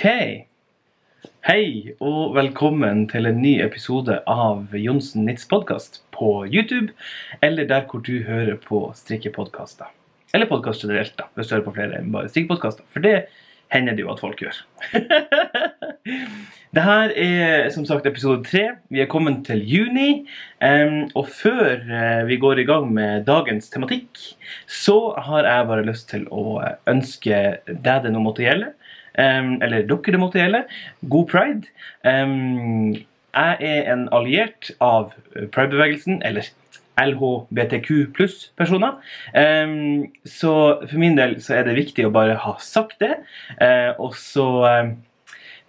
Ok. Hei og velkommen til en ny episode av Jonsen Nitz podkast på YouTube, eller der hvor du hører på strikkepodkaster. Eller podkast generelt, da, hvis du hører på flere enn bare strikkepodkaster. For det hender det jo at folk gjør. det her er som sagt episode tre. Vi er kommet til juni. og før eh, vi går i gang med dagens tematikk, så har jeg bare lyst til å ønske deg det nå måtte gjelde. Eller dere det måtte gjelde. God pride. Jeg er en alliert av pridebevegelsen, eller LHBTQ pluss-personer. Så for min del så er det viktig å bare ha sagt det. Eh, og så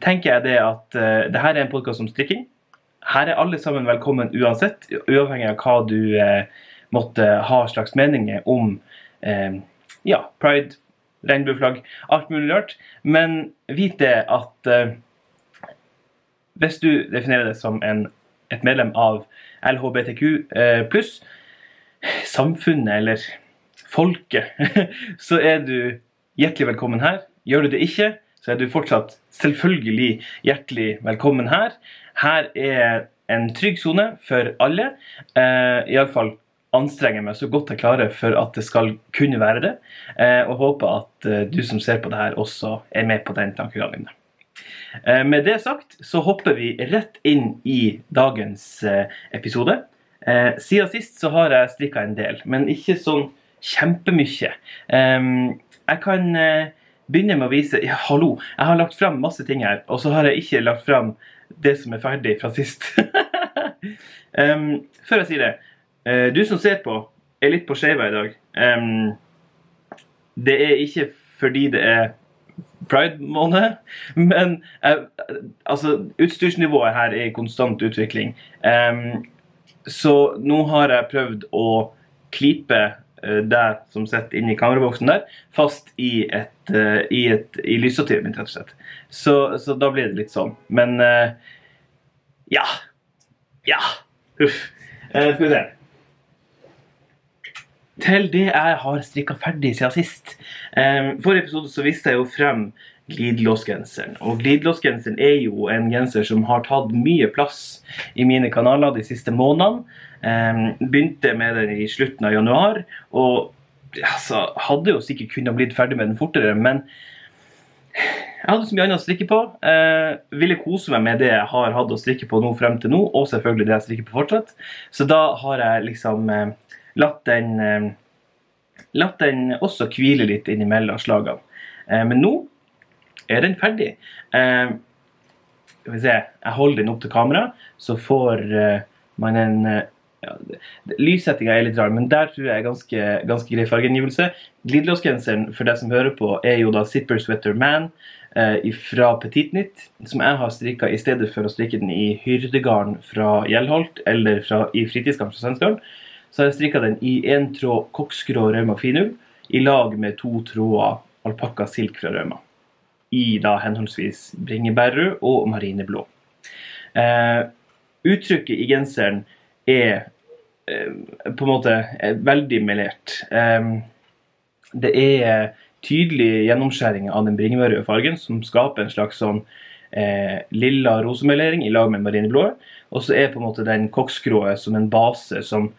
tenker jeg det at uh, det her er en podkast om strikking. Her er alle sammen velkommen uansett, uavhengig av hva du eh, måtte ha slags meninger om ja, pride, regnbueflagg, alt mulig rart. Men vit det at eh, hvis du definerer deg som en, et medlem av LHBTQ eh, pluss, samfunnet eller folket, så er du hjertelig velkommen her. Gjør du det ikke, så er du fortsatt selvfølgelig hjertelig velkommen her. Her er en trygg sone for alle. Eh, Iallfall anstrenger meg så godt jeg klarer for at det skal kunne være det. Eh, og håper at eh, du som ser på det her, også er med på den tankegangen. Eh, med det sagt så hopper vi rett inn i dagens episode. Siden sist så har jeg strikka en del, men ikke sånn kjempemye. Eh, jeg kan begynne med å vise ja, Hallo, jeg har lagt fram masse ting her, og så har jeg ikke lagt fram det som er ferdig fra sist. um, før jeg sier det, du som ser på, er litt på skeiva i dag. Det er ikke fordi det er pride-måned, men eh, altså, utstyrsnivået her er i konstant utvikling. Så nå har jeg prøvd å klype eh, deg som sitter inni kameraboksen der, fast i et, eh, i et i lysstativet mitt, rett og slett. Så, så da blir det litt sånn. Men eh, ja. Ja. Huff. Eh, skal vi se. Til det jeg har strikka ferdig siden sist. Forrige episode så viste jeg jo frem glidelåsgenseren. Og glidelåsgenseren er jo en genser som har tatt mye plass i mine kanaler de siste månedene. Begynte med den i slutten av januar, og hadde jo sikkert kunnet blitt ferdig med den fortere, men jeg hadde så mye annet å strikke på. Eh, ville kose meg med det jeg har hatt å strikke på nå frem til nå, og selvfølgelig det jeg strikker på fortsatt. Så da har jeg liksom eh, latt den eh, Latt den også hvile litt innimellom slagene. Eh, men nå er den ferdig. Eh, skal vi se, jeg holder den opp til kamera, så får man en ja, Lyssettinga er litt rar, men der tror jeg er ganske, ganske grei fargeangivelse. Glidelåsgenseren for deg som hører på, er jo da Zipper Sweater Man eh, fra Petit Knit, som jeg har strikka i stedet for å strikke den i hyrdegarn fra Gjellholt eller fra, i fritidsgarn fra Svensgarden. Så har jeg strikka den i én tråd koksgrå Rauma finum i lag med to tråder alpakka silk fra Rauma. I da henholdsvis bringebærrød og marineblå. Eh, uttrykket i genseren er eh, på en måte eh, veldig melert. Eh, det er tydelig gjennomskjæring av den bringebærrøde fargen som skaper en slags sånn eh, lilla rosemelering i lag med marineblå. Og så er på en måte den koksgrå som en base som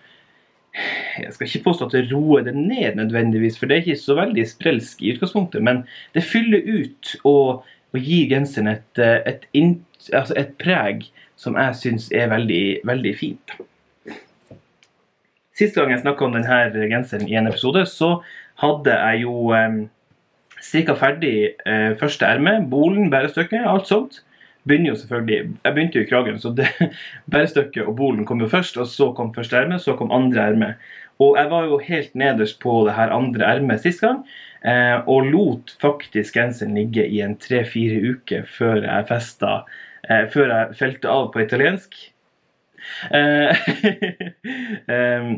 jeg skal ikke påstå at det roer det ned nødvendigvis, for det er ikke så veldig sprelsk i utgangspunktet, men det fyller ut og, og gir genseren et, eh, et, altså et preg som jeg syns er veldig, veldig fint. Sist gang jeg snakka om denne genseren i en episode, så hadde jeg jo eh, strikka ferdig eh, første erme, bolen, bærestykket, alt sånt. Begynner jo selvfølgelig, Jeg begynte jo i kragen, så det, bærestykket og bolen kom jo først. og Så kom første erme, så kom andre erme. Og jeg var jo helt nederst på det her andre ermet sist gang. Eh, og lot faktisk genseren ligge i en tre-fire uker før jeg festa eh, Før jeg felte av på italiensk. Eh,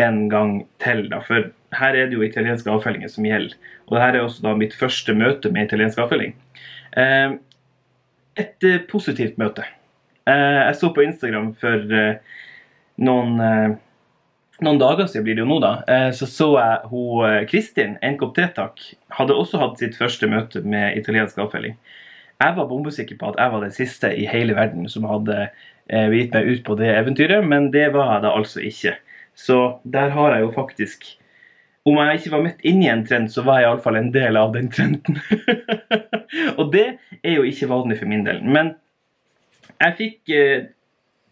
en gang til, da. For her er det jo italienske avfellinger som gjelder. Og dette er også da mitt første møte med italiensk avfelling. Et eh, positivt møte. Eh, jeg så på Instagram for eh, noen noen dager siden blir det jo nå, da, så så jeg hun Kristin, en kopp te, takk, hadde også hatt sitt første møte med italiensk avfelling. Jeg var bombesikker på at jeg var den siste i hele verden som hadde gitt meg ut på det eventyret, men det var jeg da altså ikke. Så der har jeg jo faktisk Om jeg ikke var midt inni en trend, så var jeg iallfall en del av den trenden. og det er jo ikke vanlig for min del. Men jeg fikk eh,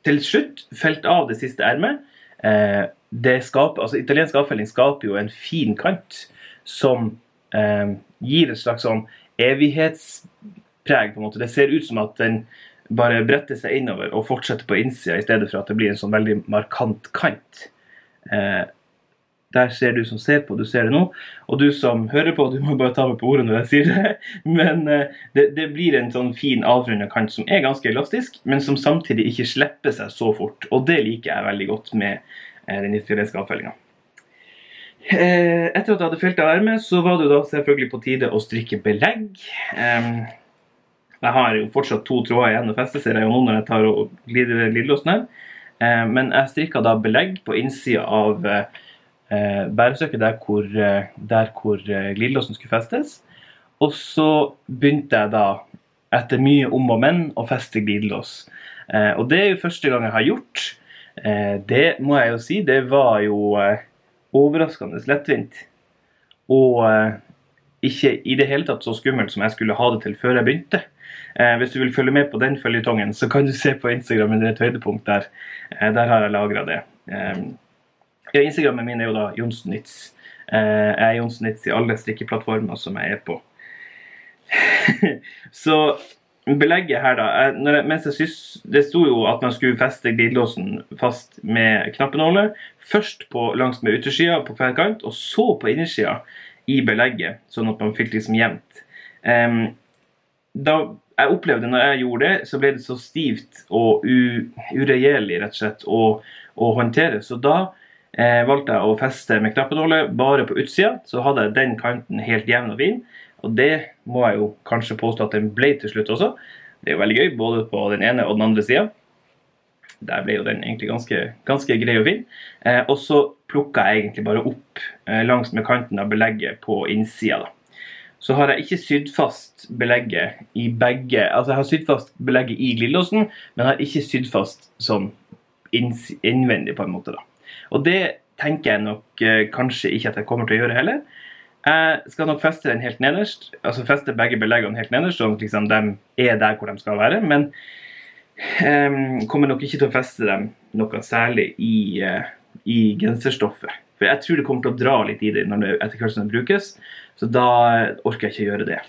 til slutt felt av det siste ermet. Eh, det altså Italiensk avfelling skaper jo en fin kant som eh, gir et slags sånn evighetspreg. på en måte. Det ser ut som at den bare bretter seg innover og fortsetter på innsida, i stedet for at det blir en sånn veldig markant kant. Eh, der ser du som ser på, du ser det nå. Og du som hører på, du må bare ta meg på ordet når jeg sier det. Men eh, det, det blir en sånn fin avrunda kant som er ganske elastisk, men som samtidig ikke slipper seg så fort. Og det liker jeg veldig godt med eh, den italienske avfellinga. Eh, etter at jeg hadde felt av ermet, så var det jo da selvfølgelig på tide å strikke belegg. Jeg har jo fortsatt to tråder igjen å feste, ser jeg jo nå når jeg tar og glider glidelåsen her. Men jeg strikka da belegg på innsida av eh, bæresøket der hvor, eh, der hvor eh, glidelåsen skulle festes. Og så begynte jeg da, etter mye om og men, å feste glidelås. Eh, og det er jo første gang jeg har gjort. Eh, det må jeg jo si, det var jo eh, overraskende lettvint. Og eh, ikke i det hele tatt så skummelt som jeg skulle ha det til før jeg begynte. Hvis du vil følge med på den føljetongen, så kan du se på Instagram under et høydepunkt der. Der har jeg lagra det. Ja, Instagrammen min er jo da Jonsnitz. Eh, jeg er Jonsnitz i alle strikkeplattformer som jeg er på. så belegget her, da jeg, mens jeg synes, Det sto jo at man skulle feste glidelåsen fast med knappenåler. Først på, langs med yttersida på hver kant, og så på innersida i belegget, sånn at man fikk liksom jevnt. Um, da jeg opplevde når jeg gjorde det, så ble det så stivt og uregjerlig rett og slett å håndtere. Så da eh, valgte jeg å feste med knappenåler bare på utsida. Så hadde jeg den kanten helt jevn og fin. Og det må jeg jo kanskje påstå at den ble til slutt også. Det er jo veldig gøy, både på den ene og den andre sida. Der ble jo den egentlig ganske, ganske grei og fin. Eh, og så plukka jeg egentlig bare opp eh, langs med kanten av belegget på innsida. da. Så har jeg ikke sydd fast belegget i begge Altså jeg har sydd fast belegget i glidelåsen, men har ikke sydd fast sånn innvendig, på en måte. da. Og det tenker jeg nok eh, kanskje ikke at jeg kommer til å gjøre heller. Jeg skal nok feste den helt nederst, altså feste begge beleggene helt nederst, sånn at liksom de er der hvor de skal være. Men um, kommer nok ikke til å feste dem noe særlig i, uh, i genserstoffet. For jeg tror det kommer til å dra litt i det når det etter hvert som det brukes. Så da orker jeg ikke å gjøre det.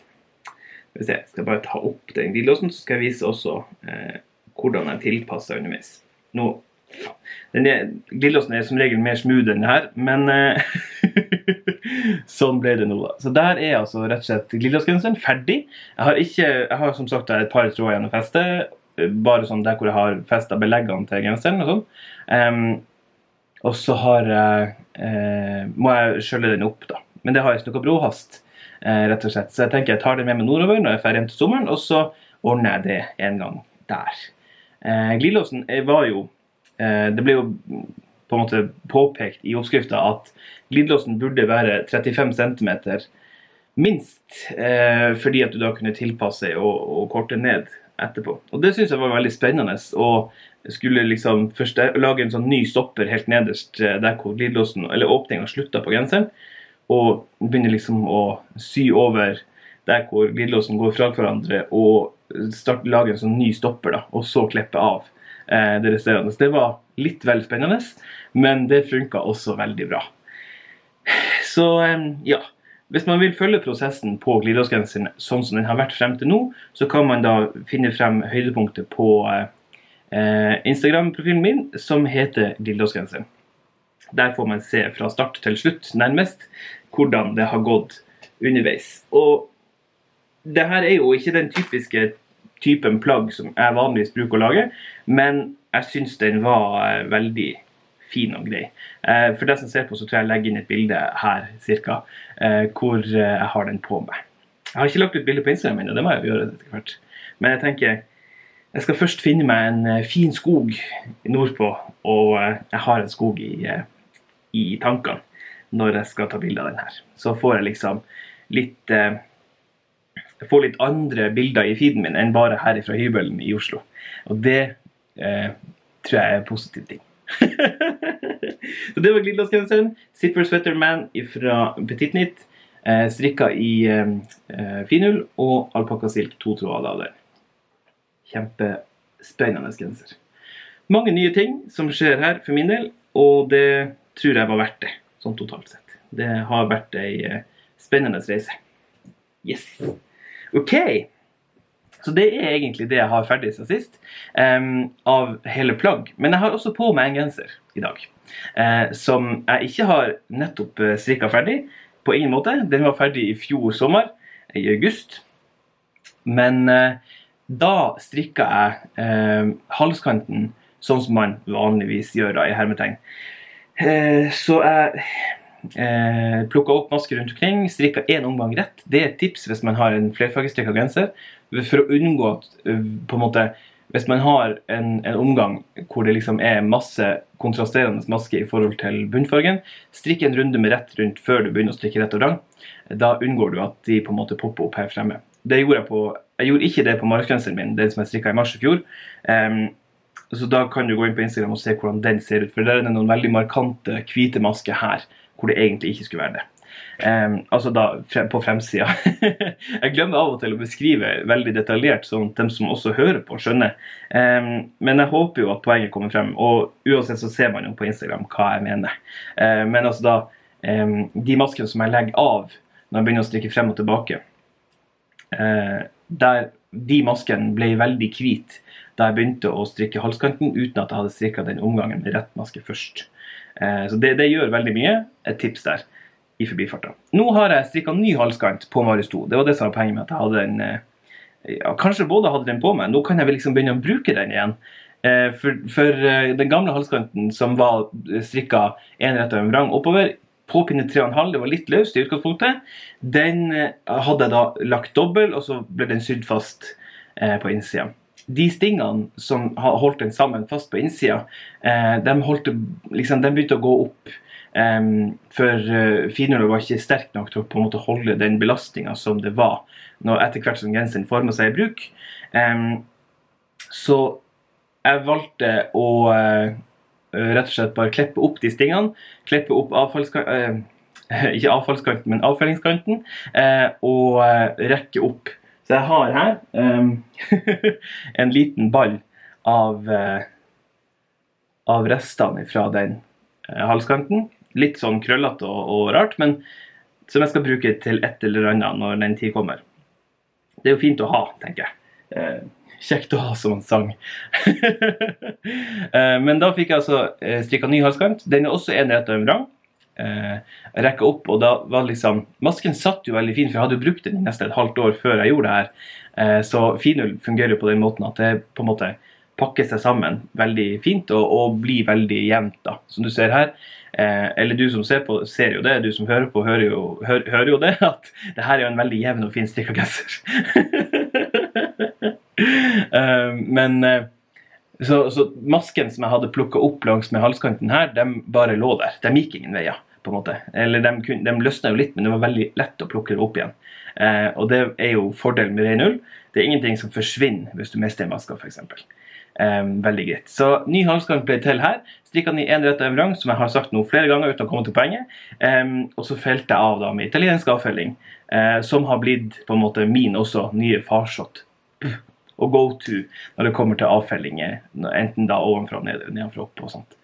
Hvis jeg skal bare ta opp den glidelåsen, så skal jeg vise også uh, hvordan jeg tilpasser underveis. Nå den Glidelåsen er som regel mer smooth enn det her, men eh, sånn ble det nå, da. Så der er altså rett og slett glidelåsgenseren ferdig. Jeg har, ikke, jeg har som sagt et par tråder igjen å feste, bare sånn der hvor jeg har festa beleggene til genseren og sånn. Um, og så har jeg uh, må jeg skjølle den opp, da. Men det har ikke noe bråhast, uh, rett og slett. Så jeg tenker jeg tar den med meg nordover når jeg drar hjem til sommeren, og så ordner jeg det en gang der. Uh, glidelåsen var jo Eh, det ble jo på en måte påpekt i oppskrifta at glidelåsen burde være 35 cm minst, eh, fordi at du da kunne tilpasse og, og korte ned etterpå. Og det syns jeg var veldig spennende. Og skulle liksom først lage en sånn ny stopper helt nederst eh, der hvor glidelåsen, eller åpninga slutta på genseren, og begynne liksom å sy over der hvor glidelåsen går fra hverandre, og starte, lage en sånn ny stopper, da, og så klippe av eh, det resterende. Det var litt vel spennende, men det funka også veldig bra. Så eh, ja. Hvis man vil følge prosessen på glidelåsgenseren sånn som den har vært frem til nå, så kan man da finne frem høydepunktet på eh, Instagram-profilen min, som heter glidelåsgenseren. Der får man se fra start til slutt, nærmest, hvordan det har gått underveis. Og det her er jo ikke den typiske typen plagg som jeg vanligvis bruker å lage, men jeg syns den var eh, veldig fin og grei. Eh, for deg som ser på, så tror jeg jeg legger inn et bilde her cirka, eh, hvor jeg har den på meg. Jeg har ikke lagt ut bilde på Instagram ennå, det må jeg gjøre etter hvert. Men jeg tenker jeg skal først finne meg en fin skog nordpå, og jeg har en skog i, i tankene når jeg skal ta bilde av den her. Så får jeg liksom litt få litt andre bilder i feeden min enn bare her fra hybelen i Oslo. Og det eh, tror jeg er en positiv ting. så det var glidelåsgenseren. Zipper Sweater Man fra Petit Knit. Eh, strikka i eh, eh finull og alpakkasilk to av den. Kjempespennende genser. Mange nye ting som skjer her for min del, og det tror jeg var verdt det, sånn totalt sett. Det har vært ei eh, spennende reise. Yes. OK. Så det er egentlig det jeg har ferdig siden sist um, av hele plagg. Men jeg har også på meg en genser i dag uh, som jeg ikke har nettopp uh, strikka ferdig. På ingen måte. Den var ferdig i fjor sommer, i august. Men uh, da strikka jeg halskanten sånn som man vanligvis gjør da, i hermetegn. så jeg Eh, plukka opp masker rundt omkring, strikka én omgang rett. Det er et tips hvis man har en flerfargestrikka genser. For å unngå at eh, på en måte hvis man har en, en, omgang hvor det liksom er masse kontrasterende masker i forhold til bunnfargen, strikk en runde med rett rundt før du begynner å strikke rett og rang. Da unngår du at de på en måte popper opp her fremme. Det gjorde jeg på, jeg gjorde ikke det på marksgenseren min, den som jeg strikka i mars i fjor. Um, så da kan du gå inn på Instagram og se hvordan den ser ut. For der er det noen veldig markante hvite masker her hvor det egentlig ikke skulle være det. Um, altså da på fremsida. jeg glemmer av og til å beskrive veldig detaljert, sånn at de som også hører på, skjønner. Um, men jeg håper jo at poenget kommer frem, og uansett så ser man jo på Instagram hva jeg mener. Uh, men altså da um, De maskene som jeg legger av når jeg begynner å strikke frem og tilbake, uh, der de maskene ble veldig hvite da jeg begynte å strikke halskanten uten at jeg hadde strikka den omgangen med rett maske først. Eh, så det, det, gjør veldig mye. Et tips der i forbifarta. Nå har jeg strikka ny halskant på Marius 2. Det var det som var poenget med at jeg hadde den eh, ja, Kanskje både hadde den på meg. Nå kan jeg vel liksom begynne å bruke den igjen. Eh, for, for den gamle halskanten som var strikka én rett av en vrang oppover, på pinne 3,5, det var litt løst i utgangspunktet, den hadde jeg da lagt dobbel, og så ble den sydd fast på innsida de stingene som holdt den sammen fast på innsida, eh, de, liksom, de, begynte å gå opp. Um, for uh, finhjulet var ikke sterk nok til å på en måte holde den belastninga som det var når etter hvert som genseren forma seg i bruk. Um, så jeg valgte å uh, rett og slett bare klippe opp de stingene. Klippe opp avfallskanten, uh, ikke avfallskanten, men avfellingskanten, og rekke opp så jeg har her um, en liten ball av, uh, av restene fra den uh, halskanten. Litt sånn krøllete og, og, rart, men som jeg skal bruke til et eller annet når den tid kommer. Det er jo fint å ha, tenker jeg. Uh, kjekt å ha som en sang. men da fikk jeg altså strikka ny halskant. Den er også en rett og en vrang eh, rekke opp. Og da var liksom Masken satt jo veldig fin, for jeg hadde jo brukt den i nesten et halvt år før jeg gjorde det her. Eh, så finull fungerer jo på den måten at det på en måte pakker seg sammen veldig fint og, og blir veldig jevnt, da, som du ser her. Eh, eller du som ser på, ser jo det. Du som hører på, hører jo, hør, hører jo det. At det her er jo en veldig jevn og fin strikka genser. eh, men eh, så, så, masken som jeg hadde plukka opp langs med halskanten her, de bare lå der. De gikk ingen veier. på en måte. Eller de, kun, de løsna jo litt, men det var veldig lett å plukke dem opp igjen. Eh, og det er jo fordelen med ren ull. Det er ingenting som forsvinner hvis du mister maska, f.eks. Eh, veldig greit. Så ny halskant ble til her. Strikka den i én rett vrang, som jeg har sagt nå flere ganger uten å komme til poenget. Eh, og så felte jeg av da med italiensk avfelling, eh, som har blitt på en måte min også nye farsott og go to når det kommer til avfellinger. Enten da ovenfra og ned, nedenfra opp og sånt.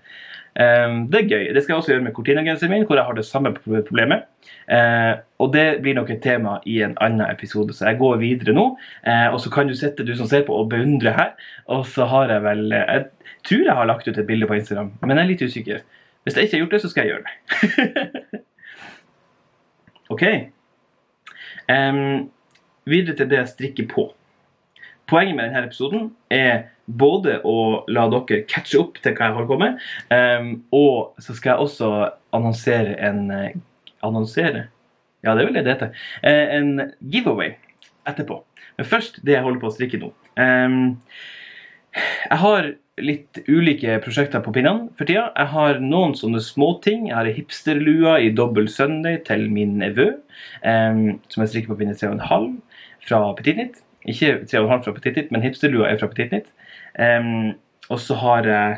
Um, det er gøy. Det skal jeg også gjøre med Cortina-genseren min, hvor jeg har det samme problemet. Uh, og det blir nok et tema i en annen episode, så jeg går videre nå. Uh, og så kan du sitte, du som ser på, og beundre her. Og så har jeg vel Jeg tror jeg har lagt ut et bilde på Instagram, men jeg er litt usikker. Hvis jeg ikke har gjort det, så skal jeg gjøre det. OK. Um, videre til det jeg strikker på. Poenget med denne episoden er både å la dere catche opp til hva jeg holder på med, um, og så skal jeg også annonsere en uh, Annonsere? Ja, det er vel det det heter. Uh, en giveaway etterpå. Men først det jeg holder på å strikke nå. Um, jeg har litt ulike prosjekter på pinnene for tida. Jeg har noen sånne småting. Jeg har ei hipsterlue i dobbel søndag til min nevø, um, som jeg strikker på pinne 3,5 fra Petit Nit. Ikke 3,5 fra Petit Nit, men hipsterlua er fra Petit Nit. Um, og så har jeg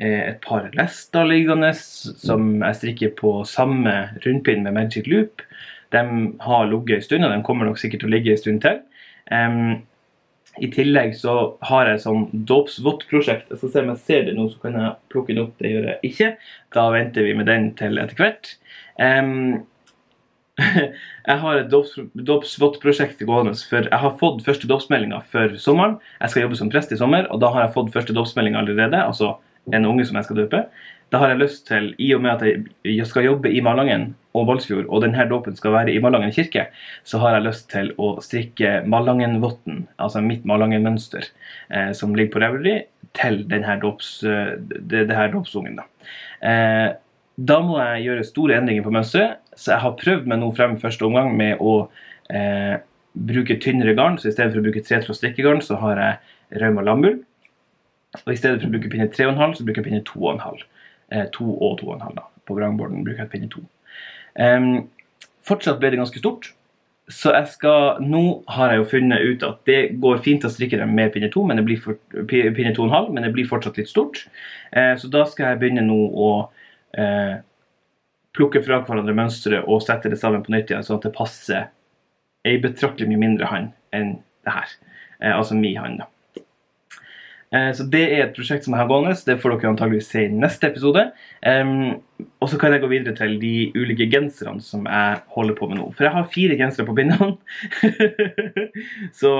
eh, et par lester liggende som jeg strikker på samme rundpinn med Magic Loop. De har ligget en stund, og de kommer nok sikkert til å ligge en stund til. Um, I tillegg så har jeg sånn dåpsvott-prosjekt. Jeg skal se om jeg ser det nå, så kan jeg plukke den opp. Det gjør jeg ikke. Da venter vi med den til etter hvert. Um, jeg har et dåpsvott-prosjekt gående, for jeg har fått første dåpsmeldinga for sommeren. Jeg skal jobbe som prest i sommer, og da har jeg fått første dåpsmelding allerede. altså en unge som jeg skal døpe. Da har jeg lyst til, i og med at jeg skal jobbe i Malangen og Balsfjord, og denne dåpen skal være i Malangen kirke, så har jeg lyst til å strikke Malangenvotten, altså mitt Malangen-mønster, eh, som ligger på Revelry, til denne dåps, eh, det, det da må jeg gjøre store endringer på mønsteret, så jeg har prøvd meg nå frem første omgang med å eh, bruke tynnere garn. Så i stedet for å bruke tretråd strikkegarn, så har jeg rauma lammull. Og i stedet for å bruke pinne 3,5, så bruker jeg pinne 2,5. Eh, 2 og 2,5 da. På vrangborden bruker jeg pinne 2. Um, fortsatt ble det ganske stort. Så jeg skal, nå har jeg jo funnet ut at det går fint å strikke dem med pinne 2, men det blir for, pinne 2,5, men det blir fortsatt litt stort. Eh, så da skal jeg begynne nå å eh, plukke fra hverandre mønstre og sette det sammen på nytt igjen, sånn at det passer ei betraktelig mye mindre hand enn det her. Eh, altså mi hand, da. Eh, så det er et prosjekt som jeg har gående. Det får dere antageligvis se i neste episode. Um, og så kan jeg gå videre til de ulike genserne som jeg holder på med nå. For jeg har fire gensere på bindene. så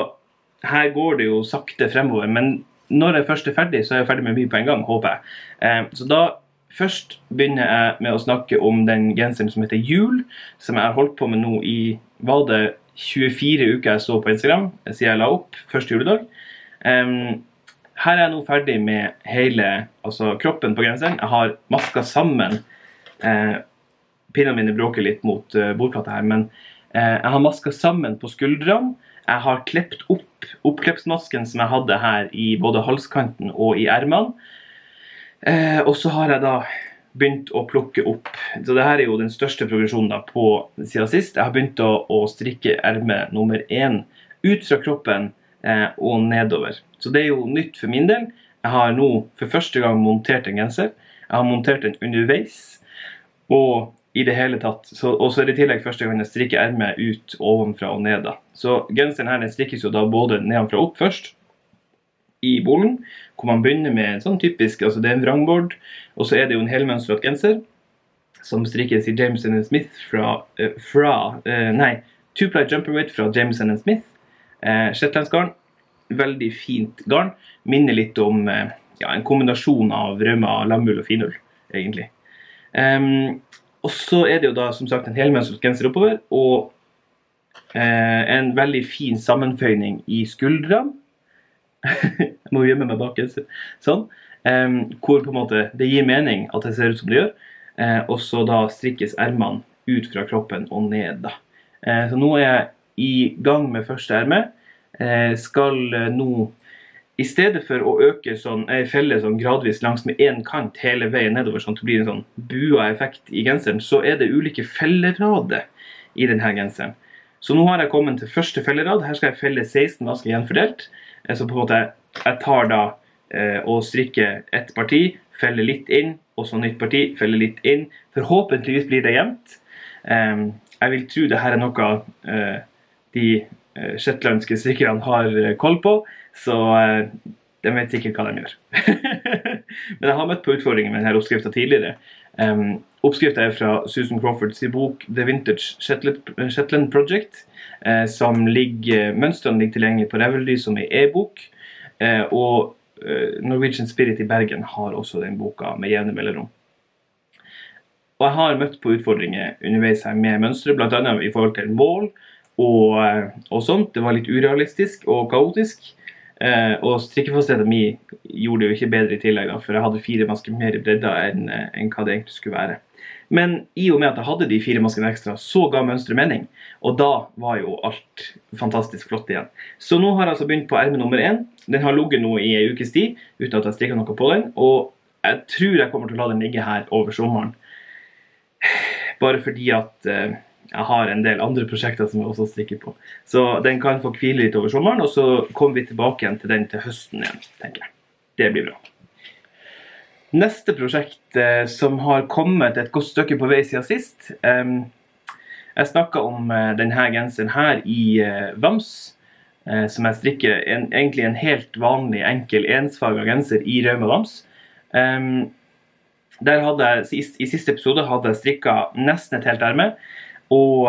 her går det jo sakte fremover. Men når jeg først er ferdig, så er jeg ferdig med mye på en gang, håper jeg. Um, så da først begynner jeg med å snakke om den genseren som heter Jul, som jeg har holdt på med nå i var det 24 uker jeg så på Instagram siden jeg la opp første juledag. Um, her er jeg nå ferdig med hele altså kroppen på genseren. Jeg har maska sammen eh, Pinnene mine bråker litt mot eh, bordplata her, men eh, jeg har maska sammen på skuldrene. Jeg har klept opp oppklepsmasken som jeg hadde her i både halskanten og i ermene. Eh, og så har jeg da begynt å plukke opp Så det her er jo den største progresjonen da på siden sist. Jeg har begynt å, å strikke erme nummer én ut fra kroppen eh, og nedover. Så det er jo nytt for min del. Jeg har nå for første gang montert en genser. Jeg har montert den underveis. Og i det hele tatt. Og så er det i tillegg første gang jeg strikker ermet ut ovenfra og ned. da. Så genseren her den strikkes jo da både nedenfra og opp først, i bolen, hvor man begynner med en sånn typisk altså Det er en vrangbord, og så er det jo en helmønstret genser som strikkes i Jameson Smith fra, uh, fra uh, Nei, Two-ply jumperweight fra Jameson Smith. Uh, Shetlandsgarn veldig fint garn. Minner litt om uh, ja, en kombinasjon av rømma, lammull og finull, egentlig. Um, og så er det jo da som sagt en helmønstret genser oppover og eh, en veldig fin sammenføyning i skuldrene. Jeg må gjemme meg bak sånn. Um, hvor på en måte det gir mening at det ser ut som det gjør. Uh, og så da strikkes ermene ut fra kroppen og ned. da. Uh, så nå er jeg i gang med første erme. Eh, skal eh, nå i stedet for å øke sånn, ei felle sånn gradvis langs med én kant hele veien nedover, sånn at det blir en sånn bua effekt i genseren, så er det ulike fellerader i denne genseren. Så nå har jeg kommet til første fellerad. Her skal jeg felle 16 masker gjenfordelt. Eh, så på en måte jeg tar da eh, og strikker ett parti, feller litt inn, og så nytt parti, feller litt inn. Forhåpentligvis blir det jevnt. Eh, jeg vil tro det her er noe eh, de Eh, shetlandske strikkerne har eh, koll på. Så de vet sikkert hva de gjør. Men jeg har møtt på utfordringer med denne oppskrifta tidligere. Um, Oppskrifta er fra Susan Crawfords bok The Vintage Shetland Project. Uh, som ligger, Mønstrene ligger tilgjengelig på Revelry som ei e-bok. Uh, og uh, Norwegian Spirit i Bergen har også den boka med jevne mellomrom. Og jeg har møtt på utfordringer underveis her med mønstre, bl.a. i forhold til mål og, eh, og, sånt. Det var litt urealistisk og kaotisk. Eh, og strikkefastheten min gjorde det jo ikke bedre i tillegg, da, for jeg hadde fire masker mer i bredda enn, eh, enn hva det egentlig skulle være. Men i og med at jeg hadde de fire maskene ekstra, så ga mønsteret mening. Og da var jo alt fantastisk flott igjen. Så nå har jeg altså begynt på erme nummer én. Den har ligget nå i ei ukes tid uten at jeg strikka noe på den. Og jeg tror jeg kommer til å la den ligge her over sommeren. Bare fordi at eh, jeg har en del andre prosjekter som jeg også strikker på. Så den kan få hvile litt over sommeren, og så kommer vi tilbake igjen til den til høsten igjen, tenker jeg. Det blir bra. Neste prosjekt eh, som har kommet et godt stykke på vei siden sist eh, Jeg snakka om eh, denne genseren her i eh, Vams, eh, som jeg strikker en, egentlig en helt vanlig, enkel ensfarga genser i Rauma Vams. Der hadde jeg, I siste episode hadde jeg strikka nesten et helt erme, og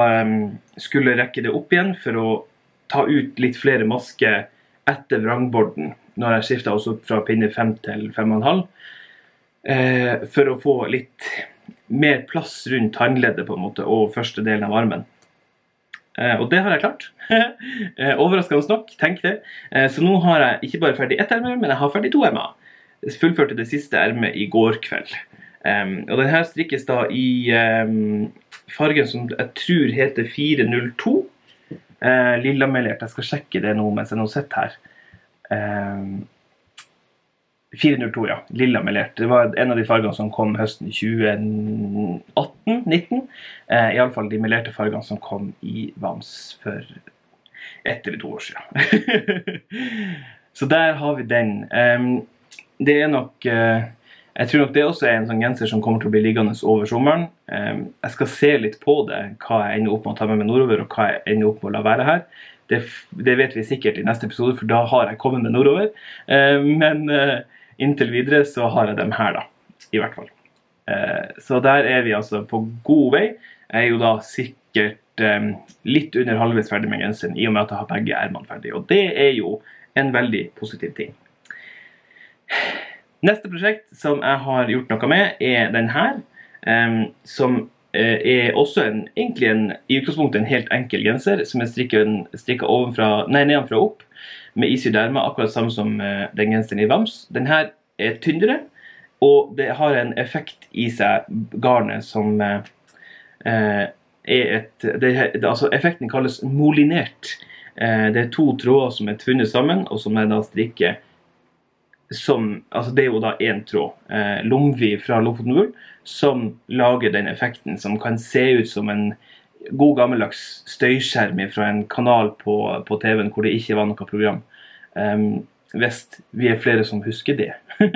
skulle rekke det opp igjen for å ta ut litt flere masker etter vrangborden, når jeg skifta fra pinne 5 til 5,5 eh, for å få litt mer plass rundt håndleddet på en måte, og første delen av armen. Eh, og det har jeg klart. eh, overraskende nok, tenk det. Eh, så nå har jeg ikke bare ferdig ett erme, men jeg har ferdig to ermer. Fullførte det siste ermet i går kveld. Og den her strikkes da i fargen som jeg tror heter 402. Uh, Lillamelert. Jeg skal sjekke det nå mens jeg nå sitter her. Um, 402, ja. Lilla melert. Det var en av de fargene som kom høsten 2018-19. Eh, Iallfall de melerte fargene som kom i Vams for ett eller to år siden. Så der har vi den. Um, det er nok uh, Jeg tror nok det også er en sånn genser som kommer til å bli liggende over sommeren. Um, jeg skal se litt på det, hva jeg ender opp med å ta med meg nordover, og hva jeg ender opp med å la være her. Det, det vet vi sikkert i neste episode, for da har jeg kommet med nordover. Uh, men uh, Inntil videre så har jeg dem her, da. I hvert fall. Eh, så der er vi altså på god vei. Jeg er jo da sikkert eh, litt under halvveis ferdig med genseren i og med at jeg har begge ermene ferdig. Og det er jo en veldig positiv ting. Neste prosjekt som jeg har gjort noe med, er den her. Eh, som er også en, egentlig en, i utgangspunktet en helt enkel genser som er strikka nedenfra og opp med is i derma, akkurat samme som eh, den genseren i Vams. Den her er tynnere, og det har en effekt i seg, garnet, som eh, eh er et det, altså Effekten kalles molinert. Eh, det er to tråder som er tvunnet sammen, og som jeg da strikker som Altså, det er jo da én tråd. Eh, Lomvi fra Lofoten Wool som lager den effekten som kan se ut som en god gammeldags støyskjerm fra en kanal på, på TV-en hvor det ikke var noe program. Um, hvis vi er flere som husker det. uh,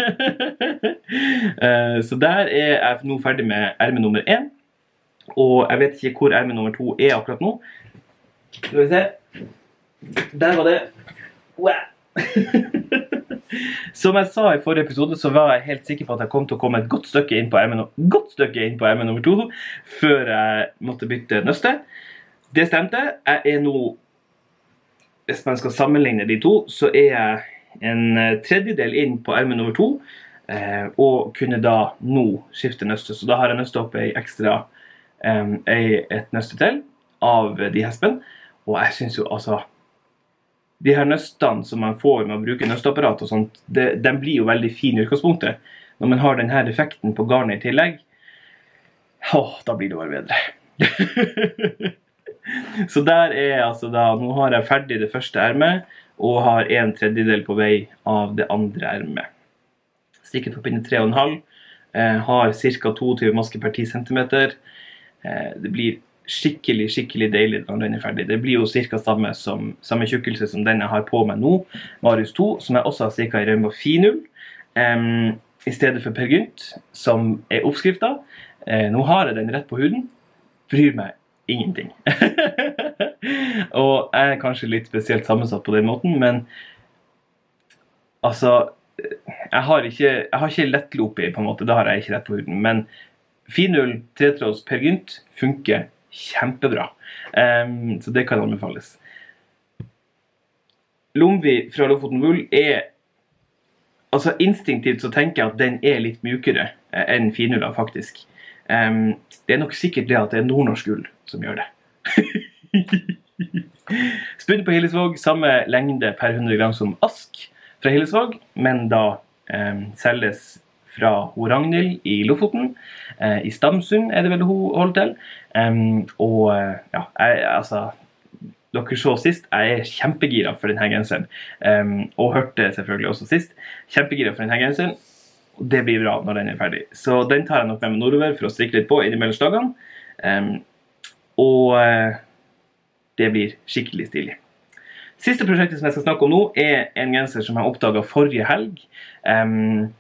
så der er jeg nå ferdig med erme nummer én. Og jeg vet ikke hvor erme nummer to er akkurat nå. Skal vi se. Der var det. Wow. Som jeg sa i forrige episode, så var jeg helt sikker på at jeg kom til å komme et godt stykke inn på MN godt stykke inn på erme nummer to før jeg måtte bytte nøste. Det stemte. Jeg er nå Hvis man skal sammenligne de to, så er jeg en eh, tredjedel inn på ermet nummer to. Eh, og kunne da nå skifte nøste. Så da har jeg nøsta opp ei ekstra um, et nøste til av de hespene. Og jeg syns jo altså de her nøstene som man får med å bruke nøsteapparat, og sånt, det, de blir jo veldig fine i utgangspunktet. Når man har denne effekten på garnet i tillegg, å, da blir det bare bedre. så der er altså da Nå har jeg ferdig det første ermet, og har en tredjedel på vei av det andre ermet. Strikket på pinne 3,5. Eh, har ca. 22 masker per 10 cm. Eh, det blir skikkelig skikkelig deilig når den er ferdig. Det blir jo ca. Samme, samme tjukkelse som den jeg har på meg nå, Marius 2, som jeg også har strikka i Rauma Finull. Um, I stedet for Per Gynt, som er oppskrifta. Uh, nå har jeg den rett på huden. Bryr meg ingenting. og jeg er kanskje litt spesielt sammensatt på den måten, men altså Jeg har ikke, jeg har ikke lettlopi, på en måte. Det har jeg ikke rett på huden. Men finull, tretråds Per Gynt funker kjempebra. Um, så det kan anbefales. Lomvi fra Lofoten Wool er Altså Instinktivt så tenker jeg at den er litt mjukere eh, enn finulla, faktisk. Um, det er nok sikkert det at det er nordnorsk ull som gjør det. Spunnet på Hillesvåg, samme lengde per 100 gram som ask fra Hillesvåg, men da um, selges fra ho Ragnhild i Lofoten. Eh, I Stamsund er det vel hun holder til. Og eh, ja, jeg, altså dere så sist, jeg er kjempegira for denne genseren. Og hørte selvfølgelig også sist. Kjempegira for denne genseren. Og det blir bra når den er ferdig. Så den tar jeg nok med meg nordover for å strikke litt på innimellom dagene. Og eh, det blir skikkelig stilig. Siste prosjektet som jeg skal snakke om nå, er en genser som jeg oppdaga forrige helg. em,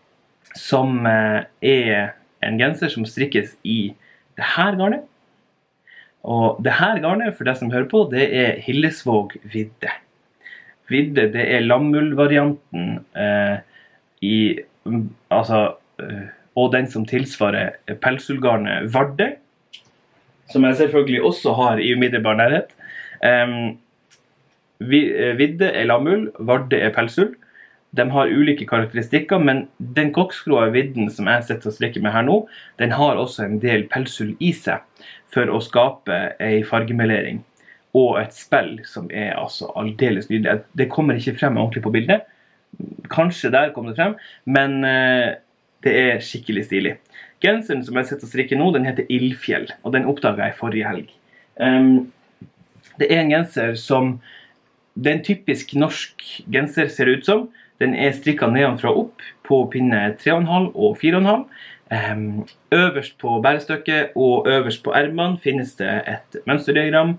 som eh, er en genser som strikkes i det her garnet. Og det her garnet, for deg som hører på, det er Hillesvåg vidde. Vidde, det er lammullvarianten eh, i Altså eh, Og den som tilsvarer pelsullgarnet Varde. Som jeg selvfølgelig også har i umiddelbar nærhet. Eh, vidde er lammull, Varde er pelsull. De har ulike karakteristikker, men den kokkskroa vidden som jeg sitter og strikker med her nå, den har også en del pelsull i seg for å skape ei fargemelering og et spill som er altså aldeles nydelig. Det kommer ikke frem ordentlig på bildet. Kanskje der kom det frem, men eh, det er skikkelig stilig. Genseren som jeg sitter og strikker nå, den heter Ildfjell, og den oppdaga jeg forrige helg. Um, det er en genser som Det er en typisk norsk genser, ser det ut som. Den er strikka nedenfra og opp på pinne 3,5 og 4,5. Um, øverst på bærestykket og øverst på ermene finnes det et mønsterdiagram.